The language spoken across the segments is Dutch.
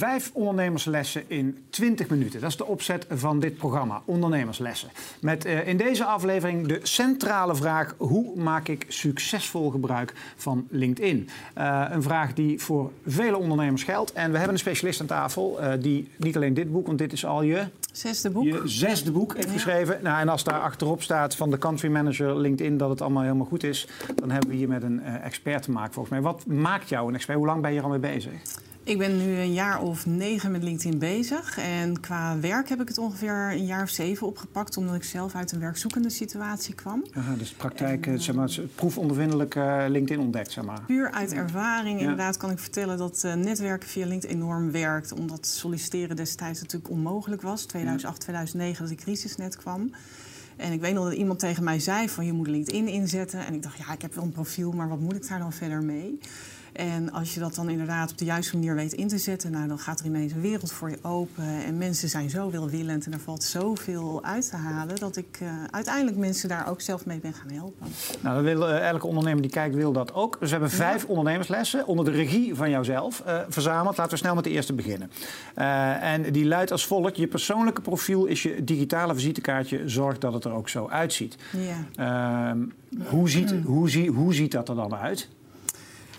Vijf ondernemerslessen in 20 minuten. Dat is de opzet van dit programma, Ondernemerslessen. Met uh, in deze aflevering de centrale vraag: hoe maak ik succesvol gebruik van LinkedIn? Uh, een vraag die voor vele ondernemers geldt. En we hebben een specialist aan tafel uh, die niet alleen dit boek, want dit is al je Zesde boek. Je zesde boek heeft geschreven. Nou, en als daar achterop staat van de country manager LinkedIn dat het allemaal helemaal goed is, dan hebben we hier met een expert te maken volgens mij. Wat maakt jou een expert? Hoe lang ben je er al mee bezig? Ik ben nu een jaar of negen met LinkedIn bezig. En qua werk heb ik het ongeveer een jaar of zeven opgepakt, omdat ik zelf uit een werkzoekende situatie kwam. Aha, dus praktijk, en, zeg maar, proefondervindelijk uh, LinkedIn ontdekt, zeg maar. Puur uit ervaring, ja. inderdaad, kan ik vertellen dat uh, netwerken via LinkedIn enorm werkt. Omdat solliciteren destijds natuurlijk onmogelijk was. 2008, 2009, dat de crisis net kwam. En ik weet nog dat iemand tegen mij zei van je moet LinkedIn inzetten. En ik dacht, ja, ik heb wel een profiel, maar wat moet ik daar dan verder mee? En als je dat dan inderdaad op de juiste manier weet in te zetten, nou, dan gaat er ineens een wereld voor je open. En mensen zijn zo welwillend en er valt zoveel uit te halen dat ik uh, uiteindelijk mensen daar ook zelf mee ben gaan helpen. Nou, wil, uh, elke ondernemer die kijkt wil dat ook. Dus we hebben vijf ja. ondernemerslessen onder de regie van jouzelf uh, verzameld. Laten we snel met de eerste beginnen. en die luidt als volgt: je persoonlijke profiel is je digitale visitekaartje. Zorg dat het er ook zo uitziet. Ja. Ehm, hoe, ziet, hoe, zie, hoe ziet dat er dan uit?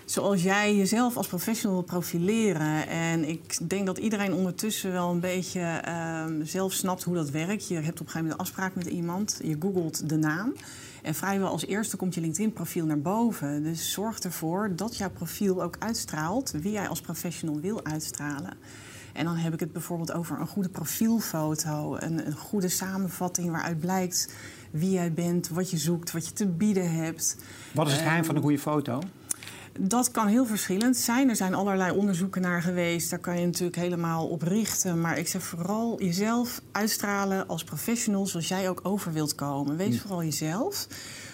Zoals jij jezelf als professional wil profileren. En ik denk dat iedereen ondertussen wel een beetje uh, zelf snapt hoe dat werkt. Je hebt op een gegeven moment een afspraak met iemand, je googelt de naam. En vrijwel als eerste komt je LinkedIn-profiel naar boven. Dus zorg ervoor dat jouw profiel ook uitstraalt wie jij als professional wil uitstralen. En dan heb ik het bijvoorbeeld over een goede profielfoto, een, een goede samenvatting waaruit blijkt wie jij bent, wat je zoekt, wat je te bieden hebt. Wat is het geheim um, van een goede foto? Dat kan heel verschillend zijn. Er zijn allerlei onderzoeken naar geweest. Daar kan je natuurlijk helemaal op richten. Maar ik zeg vooral jezelf uitstralen als professional zoals jij ook over wilt komen. Wees vooral jezelf.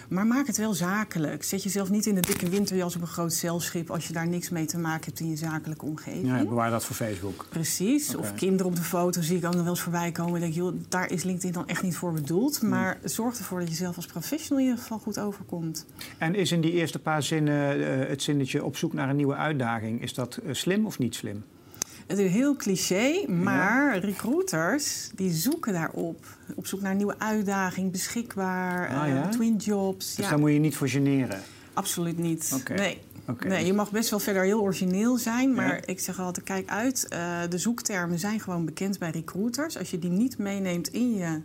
Maar maak het wel zakelijk. Zet jezelf niet in de dikke winterjas op een groot zeilschip als je daar niks mee te maken hebt in je zakelijke omgeving. Ja, bewaar dat voor Facebook. Precies. Okay. Of kinderen op de foto zie ik ook nog wel eens voorbij komen. En denk, joh, daar is LinkedIn dan echt niet voor bedoeld. Maar hmm. zorg ervoor dat je zelf als professional in ieder geval goed overkomt. En is in die eerste paar zinnen uh, het zinnetje op zoek naar een nieuwe uitdaging, is dat uh, slim of niet slim? Het is heel cliché, maar ja. recruiters die zoeken daarop. Op zoek naar nieuwe uitdaging, beschikbaar, ah, ja? uh, twin jobs. Dus ja. daar moet je niet voor generen? Absoluut niet. Okay. Nee. Okay. nee. Je mag best wel verder heel origineel zijn, maar ik zeg altijd, kijk uit. Uh, de zoektermen zijn gewoon bekend bij recruiters. Als je die niet meeneemt in je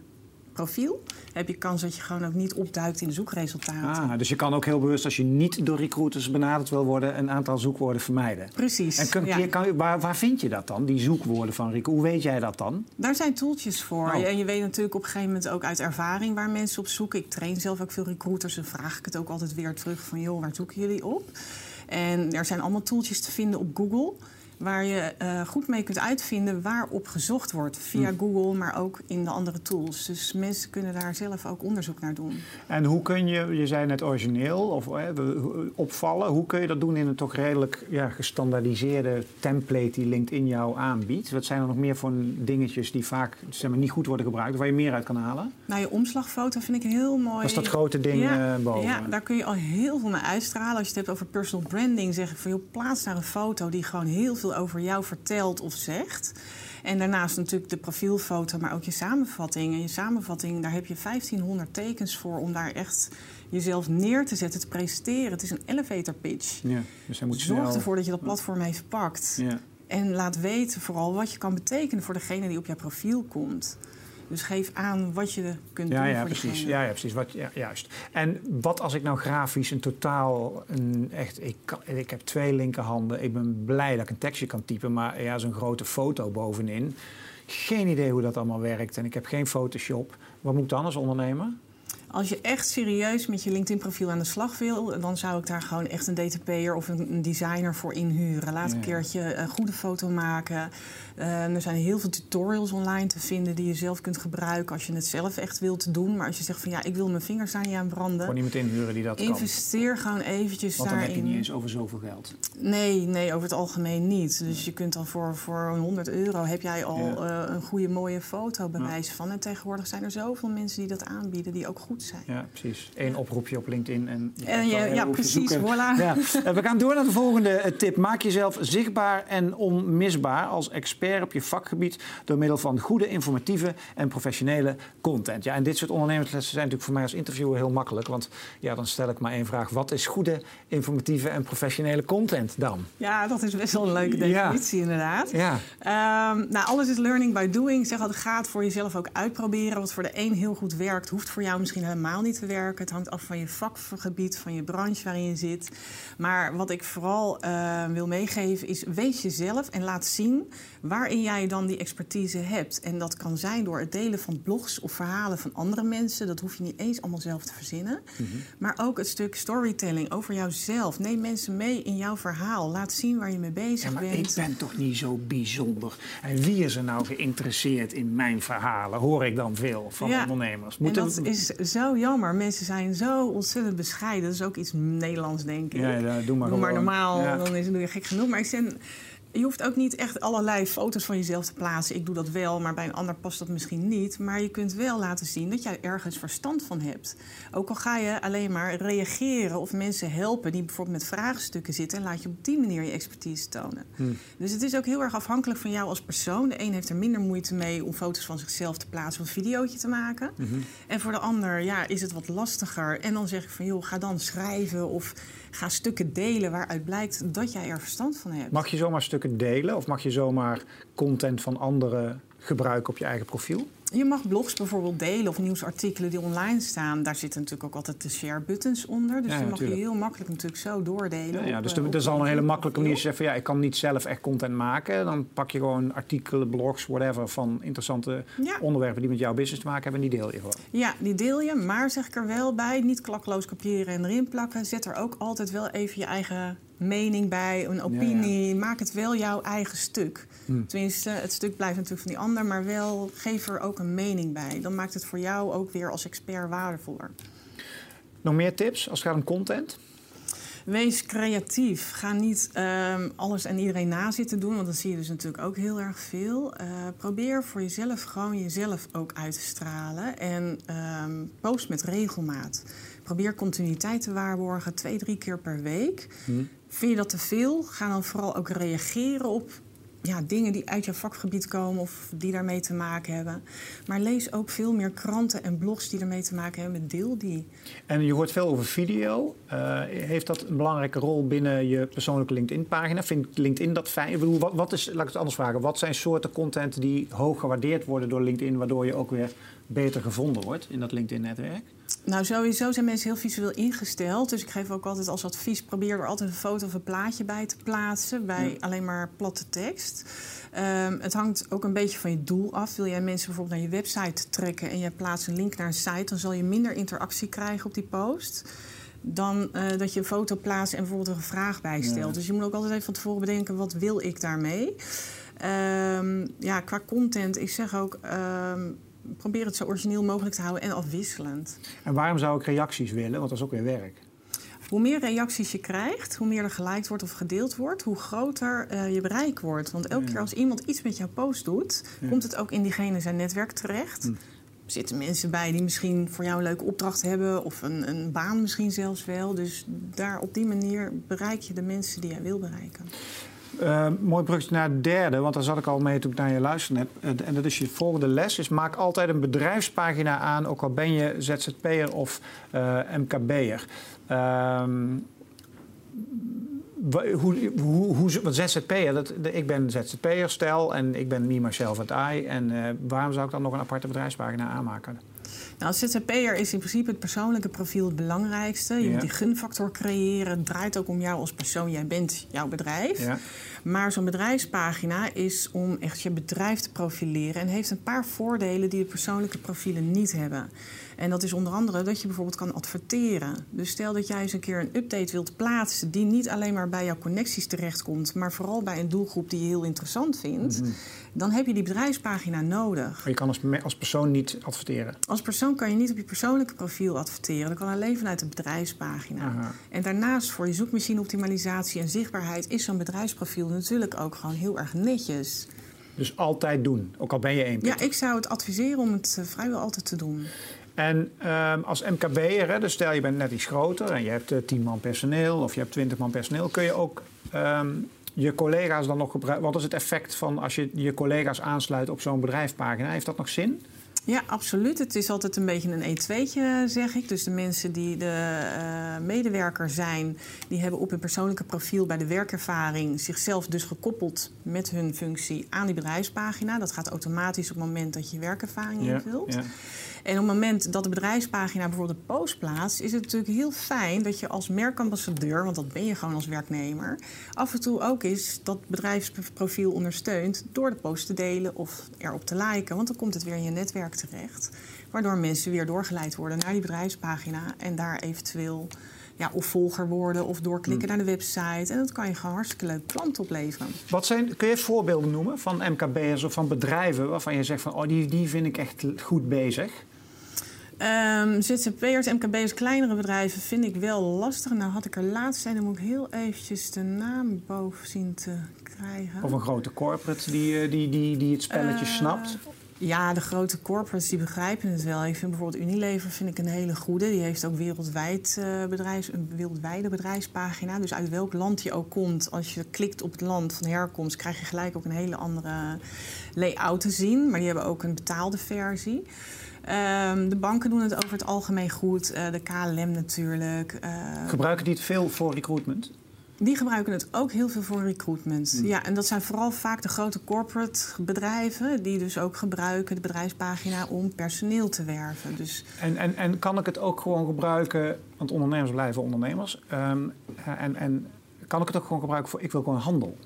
profiel, heb je kans dat je gewoon ook niet opduikt in de zoekresultaten. Ah, dus je kan ook heel bewust, als je niet door recruiters benaderd wil worden, een aantal zoekwoorden vermijden. Precies. En kun, ja. kan, waar, waar, vind je dat dan, die zoekwoorden van recruiters? Hoe weet jij dat dan? Daar zijn tooltjes voor. Oh. En je weet natuurlijk op een gegeven moment ook uit ervaring waar mensen op zoeken. Ik train zelf ook veel recruiters en vraag ik het ook altijd weer terug van, joh, waar zoeken jullie op? En er zijn allemaal tooltjes te vinden op Google waar je uh, goed mee kunt uitvinden waarop gezocht wordt. Via hm. Google, maar ook in de andere tools. Dus mensen kunnen daar zelf ook onderzoek naar doen. En hoe kun je, je zei net origineel of eh, opvallen, hoe kun je dat doen in een toch redelijk ja, gestandaardiseerde template die LinkedIn jou aanbiedt? Wat zijn er nog meer voor dingetjes die vaak zeg maar, niet goed worden gebruikt, waar je meer uit kan halen? Nou, je omslagfoto vind ik heel mooi. Dat is dat grote ding ja, uh, boven. Ja, daar kun je al heel veel mee uitstralen. Als je het hebt over personal branding, zeg ik van, joh, plaats daar een foto die gewoon heel veel over jou vertelt of zegt. En daarnaast natuurlijk de profielfoto, maar ook je samenvatting. En je samenvatting, daar heb je 1500 tekens voor om daar echt jezelf neer te zetten, te presenteren. Het is een elevator pitch. Ja, dus hij moet Zorg snel... ervoor dat je dat platform heeft pakt. Ja. En laat weten vooral wat je kan betekenen voor degene die op jouw profiel komt. Dus geef aan wat je kunt ja, doen ja, voor precies. diegene. Ja, ja, precies. Wat, ja, juist. En wat als ik nou grafisch een totaal... Een, echt, ik, kan, ik heb twee linkerhanden. Ik ben blij dat ik een tekstje kan typen. Maar ja, zo'n grote foto bovenin. Geen idee hoe dat allemaal werkt. En ik heb geen Photoshop. Wat moet ik dan als ondernemer? Als je echt serieus met je LinkedIn-profiel aan de slag wil, dan zou ik daar gewoon echt een DTP'er of een, designer voor inhuren. Laat een Ja. keertje een goede foto maken. Eh, er zijn heel veel tutorials online te vinden die je zelf kunt gebruiken als je het zelf echt wilt doen. Maar als je zegt van ja, ik wil mijn vingers aan je aan branden. Gewoon iemand inhuren die dat kan. Investeer gewoon eventjes Want dan heb je niet eens over zoveel geld. Nee, nee, over het algemeen niet. Dus je kunt dan voor, voor een 100 euro heb jij al Ja. eh, een goede mooie foto bij wijze van. En tegenwoordig zijn er zoveel mensen die dat aanbieden, die ook goed zijn. Ja, precies. Eén oproepje op LinkedIn en... Je en je, ja, precies, voilà. Ja. We gaan door naar de volgende tip. Maak jezelf zichtbaar en onmisbaar als expert op je vakgebied... door middel van goede, informatieve en professionele content. Ja, en dit soort ondernemerslessen zijn natuurlijk voor mij als interviewer heel makkelijk. Want ja, dan stel ik maar één vraag. Wat is goede, informatieve en professionele content dan? Ja, dat is best wel een leuke definitie inderdaad. Ja. Um, nou, alles is learning by doing. zeg altijd, gaat voor jezelf ook uitproberen. Wat voor de een heel goed werkt, hoeft voor jou misschien helemaal niet te werken. Het hangt af van je vakgebied, van je branche waarin je zit. Maar wat ik vooral uh, wil meegeven is, wees jezelf en laat zien waarin jij dan die expertise hebt. En dat kan zijn door het delen van blogs of verhalen van andere mensen. Dat hoef je niet eens allemaal zelf te verzinnen. Mm -hmm. Maar ook het stuk storytelling over jouzelf. Neem mensen mee in jouw verhaal. Laat zien waar je mee bezig ja, maar bent. Ik ben toch niet zo bijzonder. En wie is er nou geïnteresseerd in mijn verhalen? Hoor ik dan veel van ja, ondernemers. Moeten... En dat is zo jammer. Mensen zijn zo ontzettend bescheiden. Dat is ook iets Nederlands, denk ik. Ja, ja doe maar, doe maar normaal, ja. dan is het nu gek genoeg. Maar ik zeg je hoeft ook niet echt allerlei foto's van jezelf te plaatsen. Ik doe dat wel, maar bij een ander past dat misschien niet. Maar je kunt wel laten zien dat jij ergens verstand van hebt. Ook al ga je alleen maar reageren of mensen helpen die bijvoorbeeld met vraagstukken zitten... en laat je op die manier je expertise tonen. Hmm. Dus het is ook heel erg afhankelijk van jou als persoon. De een heeft er minder moeite mee om foto's van zichzelf te plaatsen of een videootje te maken. Mhm. En voor de ander ja, is het wat lastiger. En dan zeg ik van, joh, ga dan schrijven of ga stukken delen... waaruit blijkt dat jij er verstand van hebt. Mag je zomaar stukken delen of mag je zomaar content van anderen gebruiken op je eigen profiel? Je mag blogs bijvoorbeeld delen of nieuwsartikelen die online staan. Daar zitten natuurlijk ook altijd de share buttons onder. Dus Ja, die mag natuurlijk. je heel makkelijk natuurlijk zo doordelen. Ja, ja, op, dus eh, er op- er is al een hele makkelijke manier zeggen van ja, ik kan niet zelf echt content maken. Dan pak je gewoon artikelen, blogs, whatever van interessante Ja. onderwerpen die met jouw business te maken hebben en die deel je gewoon. Ja, die deel je, maar zeg ik er wel bij, niet klakloos kopiëren en erin plakken. Zet er ook altijd wel even je eigen mening bij, een opinie. Maak het wel jouw eigen stuk. Hmm. Tenminste, het stuk blijft natuurlijk van die ander, maar wel geef er ook een mening bij. Dan maakt het voor jou ook weer als expert waardevoller. Nog meer tips als het gaat om content? Wees creatief. Ga niet ehm, alles en iedereen na zitten doen, want dan zie je dus natuurlijk ook heel erg veel. Eh, probeer voor jezelf gewoon jezelf ook uit te stralen en ehm, post met regelmaat. Probeer continuïteit te waarborgen, twee, drie keer per week. Hm. Vind je dat te veel? Ga dan vooral ook reageren op ja, dingen die uit jouw vakgebied komen of die daarmee te maken hebben. Maar lees ook veel meer kranten en blogs die ermee te maken hebben. Deel die. En je hoort veel over video. Eh, heeft dat een belangrijke rol binnen je persoonlijke LinkedIn-pagina? Vindt LinkedIn dat fijn? Wat is, laat ik het anders vragen. Wat zijn soorten content die hoog gewaardeerd worden door LinkedIn, waardoor je ook weer beter gevonden wordt in dat LinkedIn-netwerk? Nou, sowieso zijn mensen heel visueel ingesteld. Dus ik geef ook altijd als advies: probeer er altijd een foto of een plaatje bij te plaatsen. Bij Ja. alleen maar platte tekst. Ehm, het hangt ook een beetje van je doel af. Wil jij mensen bijvoorbeeld naar je website trekken en je plaatst een link naar een site, dan zal je minder interactie krijgen op die post. Dan eh, dat je een foto plaatst en bijvoorbeeld een vraag bijstelt. Ja. Dus je moet ook altijd even van tevoren bedenken: wat wil ik daarmee? Ehm, ja, qua content, ik zeg ook. ehm, probeer het zo origineel mogelijk te houden en afwisselend. En waarom zou ik reacties willen? Want dat is ook weer werk. Hoe meer reacties je krijgt, hoe meer er geliked wordt of gedeeld wordt, hoe groter eh, je bereik wordt. Want elke Ja. keer als iemand iets met jouw post doet, Ja. komt het ook in diegene zijn netwerk terecht. Hm. Zitten mensen bij die misschien voor jou een leuke opdracht hebben of een, een baan misschien zelfs wel. Dus daar op die manier bereik je de mensen die jij wil bereiken. Eh, mooi bruggetje naar het derde, want daar zat ik al mee toen ik naar je luisterde. Eh, en dat is je volgende les. Is maak altijd een bedrijfspagina aan, ook al ben je ZZP'er of eh, MKB'er. Ehm, wa- hoe, hoe, hoe, want ZZP'er, dat, ik ben ZZP'er, stel, en ik ben me, myself and I. En eh, waarom zou ik dan nog een aparte bedrijfspagina aanmaken? Nou, als ZZP'er is in principe het persoonlijke profiel het belangrijkste. Je moet die gunfactor creëren. Het draait ook om jou als persoon. Jij bent jouw bedrijf. Maar zo'n bedrijfspagina is om echt je bedrijf te profileren en heeft een paar voordelen die de persoonlijke profielen niet hebben. En dat is onder andere dat je bijvoorbeeld kan adverteren. Dus stel dat jij eens een keer een update wilt plaatsen die niet alleen maar bij jouw connecties terechtkomt, maar vooral bij een doelgroep die je heel interessant vindt, Mhm. Dan heb je die bedrijfspagina nodig. Maar je kan als, als persoon niet adverteren. Als persoon kan je niet op je persoonlijke profiel adverteren. Dat kan alleen vanuit de bedrijfspagina. Aha. En daarnaast voor je zoekmachine-optimalisatie en zichtbaarheid is zo'n bedrijfsprofiel natuurlijk ook gewoon heel erg netjes. Dus altijd doen, ook al ben je één. Ja, ik zou het adviseren om het eh, vrijwel altijd te doen. En ehm, als MKB'er, dus stel je bent net iets groter en je hebt uh, 10 man personeel of je hebt 20 man personeel, kun je ook ehm, je collega's dan nog gebruiken? Wat is het effect van als je je collega's aansluit op zo'n bedrijfspagina? Heeft dat nog zin? Ja, absoluut. Het is altijd een beetje een E2'tje, zeg ik. Dus de mensen die de uh, medewerker zijn, die hebben op hun persoonlijke profiel bij de werkervaring zichzelf dus gekoppeld met hun functie aan die bedrijfspagina. Dat gaat automatisch op het moment dat je werkervaring invult. Ja, ja. En op het moment dat de bedrijfspagina bijvoorbeeld een post plaatst, is het natuurlijk heel fijn dat je als merkambassadeur, want dat ben je gewoon als werknemer, af en toe ook eens dat bedrijfsprofiel ondersteunt door de post te delen of erop te liken. Want dan komt het weer in je netwerk terecht. Waardoor mensen weer doorgeleid worden naar die bedrijfspagina en daar eventueel ja, of volger worden of doorklikken hmm. naar de website. En dat kan je gewoon hartstikke leuk klant opleveren. Wat zijn, kun je voorbeelden noemen van MKB'ers of van bedrijven waarvan je zegt van oh, die, die vind ik echt goed bezig? Um, ZZP'ers, MKB'ers, kleinere bedrijven vind ik wel lastig. Nou had ik er laatst zijn, dan moet ik heel eventjes de naam boven zien te krijgen. Of een grote corporate die, eh, die, die, die het spelletje uh, snapt? Ja, de grote corporates die begrijpen het wel. Ik vind bijvoorbeeld Unilever vind ik een hele goede. Die heeft ook wereldwijd, uh, bedrijfs, een wereldwijde bedrijfspagina. Dus uit welk land je ook komt, als je klikt op het land van herkomst, krijg je gelijk ook een hele andere layout te zien. Maar die hebben ook een betaalde versie. Um, de banken doen het over het algemeen goed. Uh, de KLM natuurlijk. Uh, Gebruiken die het veel voor recruitment? Die gebruiken het ook heel veel voor recruitment. Hmm. Ja, en dat zijn vooral vaak de grote corporate bedrijven... die dus ook gebruiken de bedrijfspagina om personeel te werven. Dus... En, en, en kan ik het ook gewoon gebruiken... want ondernemers blijven ondernemers... Um, en, en kan ik het ook gewoon gebruiken voor... ik wil gewoon handel?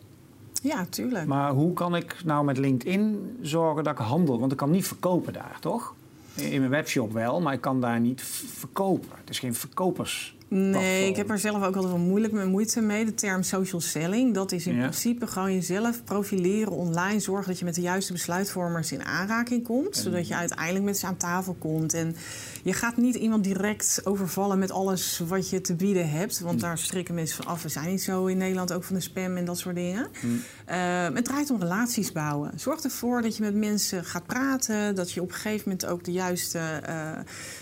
Ja, tuurlijk. Maar hoe kan ik nou met LinkedIn zorgen dat ik handel? Want ik kan niet verkopen daar, toch? In mijn webshop wel, maar ik kan daar niet verkopen. Het is geen verkopers. Nee, ik heb er zelf ook altijd wel moeilijk moeite mee. De term social selling, dat is in principe gewoon jezelf profileren online. Zorgen dat je met de juiste besluitvormers in aanraking komt. Zodat je uiteindelijk met ze aan tafel komt. En je gaat niet iemand direct overvallen met alles wat je te bieden hebt. Want daar strikken mensen van af. We zijn niet zo in Nederland ook van de spam en dat soort dingen. Mm. Uh, het draait om relaties bouwen. Zorg ervoor dat je met mensen gaat praten. Dat je op een gegeven moment ook de juiste uh,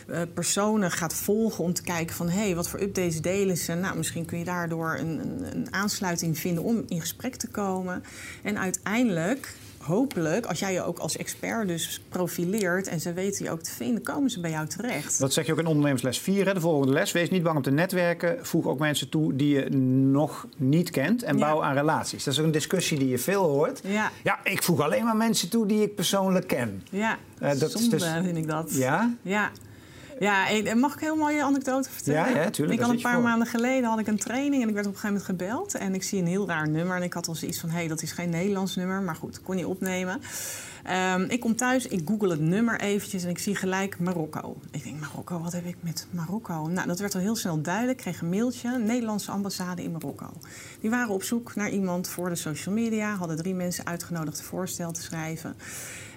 uh, personen gaat volgen. Om te kijken van, hé, hey, wat voor updates delen ze? Nou, misschien kun je daardoor een, een, een aansluiting vinden om in gesprek te komen. En uiteindelijk hopelijk, als jij je ook als expert dus profileert en ze weten je ook te vinden, komen ze bij jou terecht. Dat zeg je ook in ondernemersles 4, hè, de volgende les. Wees niet bang om te netwerken. Voeg ook mensen toe die je nog niet kent en bouw aan relaties. Dat is ook een discussie die je veel hoort. Ja. ja, ik voeg alleen maar mensen toe die ik persoonlijk ken. Ja, uh, dat zonde is dus... vind ik dat. Ja? Ja. Ja, mag ik een heel mooie anekdote vertellen? Ja, ja tuurlijk. Ik had een paar maanden geleden had ik een training en ik werd op een gegeven moment gebeld. En ik zie een heel raar nummer. En ik had al zoiets van, hé, hey, dat is geen Nederlands nummer. Maar goed, kon je opnemen. Um, ik kom thuis, ik google het nummer eventjes en ik zie gelijk Marokko. Ik denk, Marokko, wat heb ik met Marokko? Nou, dat werd al heel snel duidelijk. Ik kreeg een mailtje, Nederlandse ambassade in Marokko. Die waren op zoek naar iemand voor de social media. Hadden drie mensen uitgenodigd een voorstel te schrijven.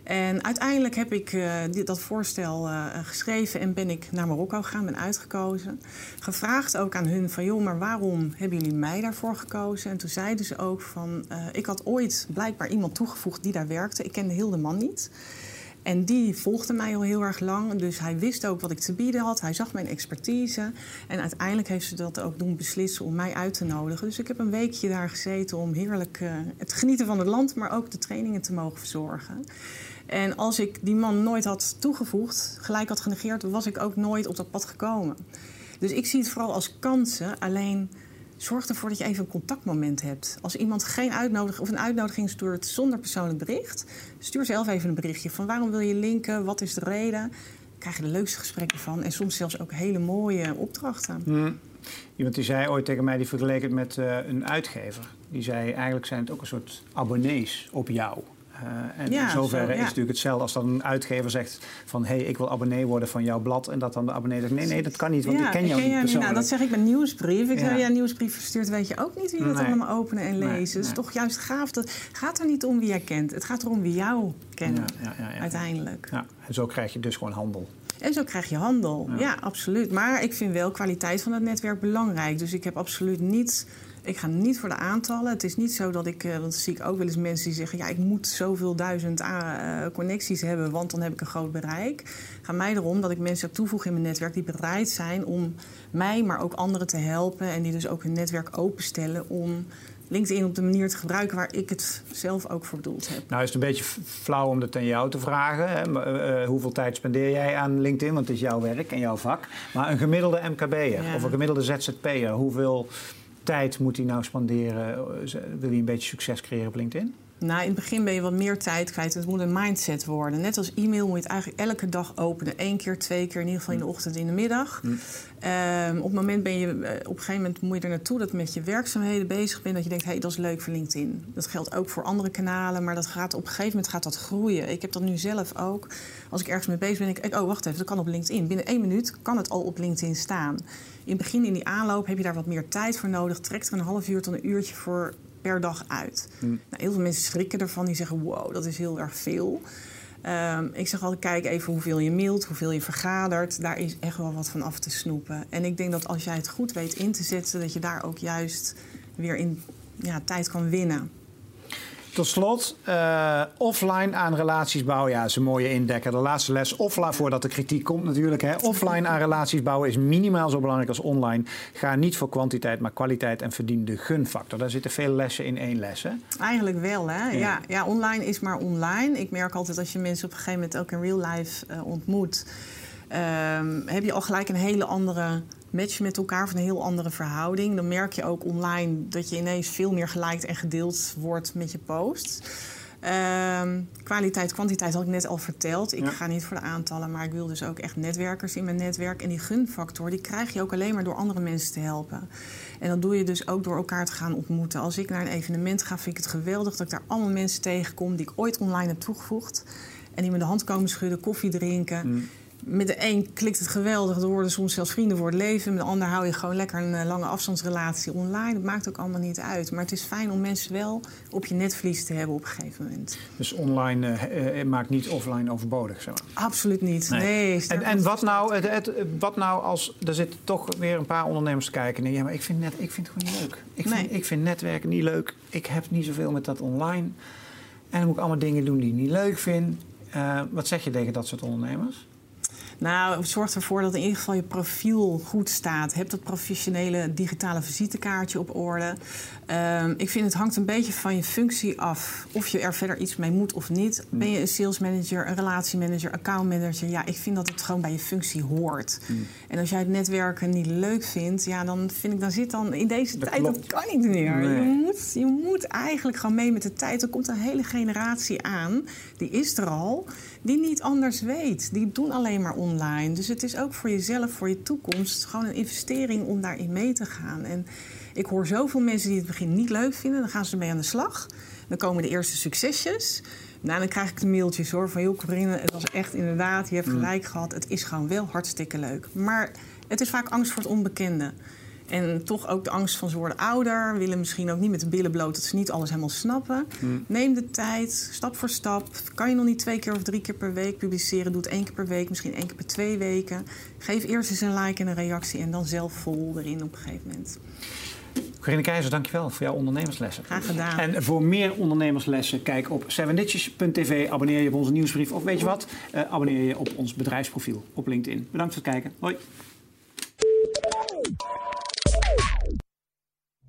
En uiteindelijk heb ik uh, dat voorstel uh, geschreven en ben ik naar Marokko gegaan, ben uitgekozen. Gevraagd ook aan hun van, joh, maar waarom hebben jullie mij daarvoor gekozen? En toen zeiden ze ook van, ik had ooit blijkbaar iemand toegevoegd die daar werkte. Ik kende heel de man niet. En die volgde mij al heel erg lang. Dus hij wist ook wat ik te bieden had. Hij zag mijn expertise. En uiteindelijk heeft ze dat ook doen beslissen om mij uit te nodigen. Dus ik heb een weekje daar gezeten om heerlijk het genieten van het land, maar ook de trainingen te mogen verzorgen. En als ik die man nooit had toegevoegd, gelijk had genegeerd, was ik ook nooit op dat pad gekomen. Dus ik zie het vooral als kansen. Alleen zorg ervoor dat je even een contactmoment hebt. Als iemand geen uitnodiging of een uitnodiging stuurt zonder persoonlijk bericht, stuur zelf even een berichtje van waarom wil je linken, wat is de reden. krijg je de leukste gesprekken van en soms zelfs ook hele mooie opdrachten. Hmm. Iemand die zei ooit tegen mij, die vergeleek het met uh, een uitgever. Die zei eigenlijk zijn het ook een soort abonnees op jou. Uh, en in zoverre zo, ja. is het natuurlijk hetzelfde als dan een uitgever zegt van... hé, hey, ik wil abonnee worden van jouw blad. En dat dan de abonnee zegt, nee, nee, dat kan niet, want ja, ik ken jou niet persoonlijk. Nou, dat zeg ik met nieuwsbrief. Ik ja. zeg, ja, nieuwsbrief verstuurt, weet je ook niet wie nee. dat allemaal openen en lezen. Nee, Het is toch juist gaaf. Dat gaat er niet om wie jij kent. Het gaat erom wie jou kennen, uiteindelijk. Ja, en zo krijg je dus gewoon handel. En zo krijg je handel. Ja. ja. absoluut. Maar ik vind wel kwaliteit van het netwerk belangrijk. Dus ik heb absoluut niet Ik ga niet voor de aantallen. Het is niet zo dat ik, uh, want zie ik ook wel eens mensen die zeggen: ja, ik moet zoveel duizend uh, connecties hebben, want dan heb ik een groot bereik. Het gaat mij erom dat ik mensen toevoeg in mijn netwerk die bereid zijn om mij, maar ook anderen te helpen. En die dus ook hun netwerk openstellen om LinkedIn op de manier te gebruiken waar ik het zelf ook voor bedoeld heb. Nou is het een beetje flauw om dat aan jou te vragen. Hè? Uh, hoeveel tijd spendeer jij aan LinkedIn? Want het is jouw werk en jouw vak. Maar een gemiddelde MKB'er of een gemiddelde ZZP'er, hoeveel tijd moet hij nou spenderen? Wil hij een beetje succes creëren op LinkedIn? Nou, in het begin ben je wat meer tijd kwijt. Het moet een mindset worden. Net als e-mail moet je het eigenlijk elke dag openen. Eén keer, twee keer, in ieder geval in de mm. ochtend en in de middag. Mm. Um, op het moment ben je, uh, op een gegeven moment moet je er naartoe dat je met je werkzaamheden bezig bent. Dat je denkt, hé, hey, dat is leuk voor LinkedIn. Dat geldt ook voor andere kanalen, maar dat gaat, op een gegeven moment gaat dat groeien. Ik heb dat nu zelf ook. Als ik ergens mee bezig ben, denk ik, oh, wacht even, dat kan op LinkedIn. Binnen één minuut kan het al op LinkedIn staan. In het begin, in die aanloop, heb je daar wat meer tijd voor nodig. Trekt er een half uur tot een uurtje voor per dag uit. Mm. Nou, heel veel mensen schrikken ervan. Die zeggen, wow, dat is heel erg veel. Um, ik zeg altijd, kijk even hoeveel je mailt, hoeveel je vergadert. Daar is echt wel wat van af te snoepen. En ik denk dat als jij het goed weet in te zetten... dat je daar ook juist weer in ja, tijd kan winnen. Tot slot, uh, offline aan relaties bouwen. Ja, is een mooie indekker. De laatste les, offline, voordat de kritiek komt natuurlijk. Hè. Offline aan relaties bouwen is minimaal zo belangrijk als online. Ga niet voor kwantiteit, maar kwaliteit en verdien de gunfactor. Daar zitten veel lessen in één les, hè? Eigenlijk wel, hè? Ja. ja. online is maar online. Ik merk altijd als je mensen op een gegeven moment ook in real life uh, ontmoet... Um, heb je al gelijk een hele andere match met elkaar of een heel andere verhouding. Dan merk je ook online dat je ineens veel meer geliked en gedeeld wordt met je posts. Um, kwaliteit, kwantiteit had ik net al verteld. Ik ga niet voor de aantallen, maar ik wil dus ook echt netwerkers in mijn netwerk. En die gunfactor, die krijg je ook alleen maar door andere mensen te helpen. En dat doe je dus ook door elkaar te gaan ontmoeten. Als ik naar een evenement ga, vind ik het geweldig dat ik daar allemaal mensen tegenkom die ik ooit online heb toegevoegd. En die me de hand komen schudden, koffie drinken. Mm met de een klikt het geweldig, er worden soms zelfs vrienden voor het leven. Met de ander hou je gewoon lekker een eh, lange afstandsrelatie online. Dat maakt ook allemaal niet uit. Maar het is fijn om mensen wel op je netvlies te hebben op een gegeven moment. Dus online uh, maakt niet offline overbodig, zeg maar. Absoluut niet. Nee. en en wat, nou, het, het, wat nou als... Er zitten toch weer een paar ondernemers te kijken. Nee, ja, maar ik vind, net, ik vind het gewoon niet leuk. Ik, nee. vind, ik vind netwerken niet leuk. Ik heb niet zoveel met dat online. En dan moet ik allemaal dingen doen die ik niet leuk vind. Uh, wat zeg je tegen dat soort ondernemers? Nou, zorg ervoor dat in ieder geval je profiel goed staat. Heb dat professionele digitale visitekaartje op orde. Um, ik vind het hangt een beetje van je functie af. Of je er verder iets mee moet of niet. Ben je een sales manager, een relatiemanager, account manager? Ja, ik vind dat het gewoon bij je functie hoort. Hmm. En als jij het netwerken niet leuk vindt, ja, dan vind ik, dan zit dan in deze tijd, dat kan niet meer. Je, moet, je moet eigenlijk gewoon mee met de tijd. Er komt een hele generatie aan, die is er al, die niet anders weet. Die doen alleen maar online. Dus het is ook voor jezelf, voor je toekomst, gewoon een investering om daarin mee te gaan. En ik hoor zoveel mensen die het begin niet leuk vinden. Dan gaan ze ermee aan de slag. Dan komen de eerste succesjes. Nou, dan krijg ik de mailtjes hoor van... joh, Corinne, het was echt inderdaad, je hebt mm. gelijk gehad. Het is gewoon wel hartstikke leuk. Maar het is vaak angst voor het onbekende. En toch ook de angst van ze worden ouder. Willen misschien ook niet met de billen bloot dat ze niet alles helemaal snappen. Mm. Neem de tijd, stap voor stap. Kan je nog niet twee keer of drie keer per week publiceren? Doe het één keer per week, misschien één keer per twee weken. Geef eerst eens een like en een reactie en dan zelf vol erin op een gegeven moment. Corinne Keizer, dankjewel voor jouw ondernemerslessen. Graag gedaan. En voor meer ondernemerslessen, kijk op sevenditches.tv. Abonneer je op onze nieuwsbrief. Of weet je wat, uh, abonneer je op ons bedrijfsprofiel op LinkedIn. Bedankt voor het kijken. Hoi.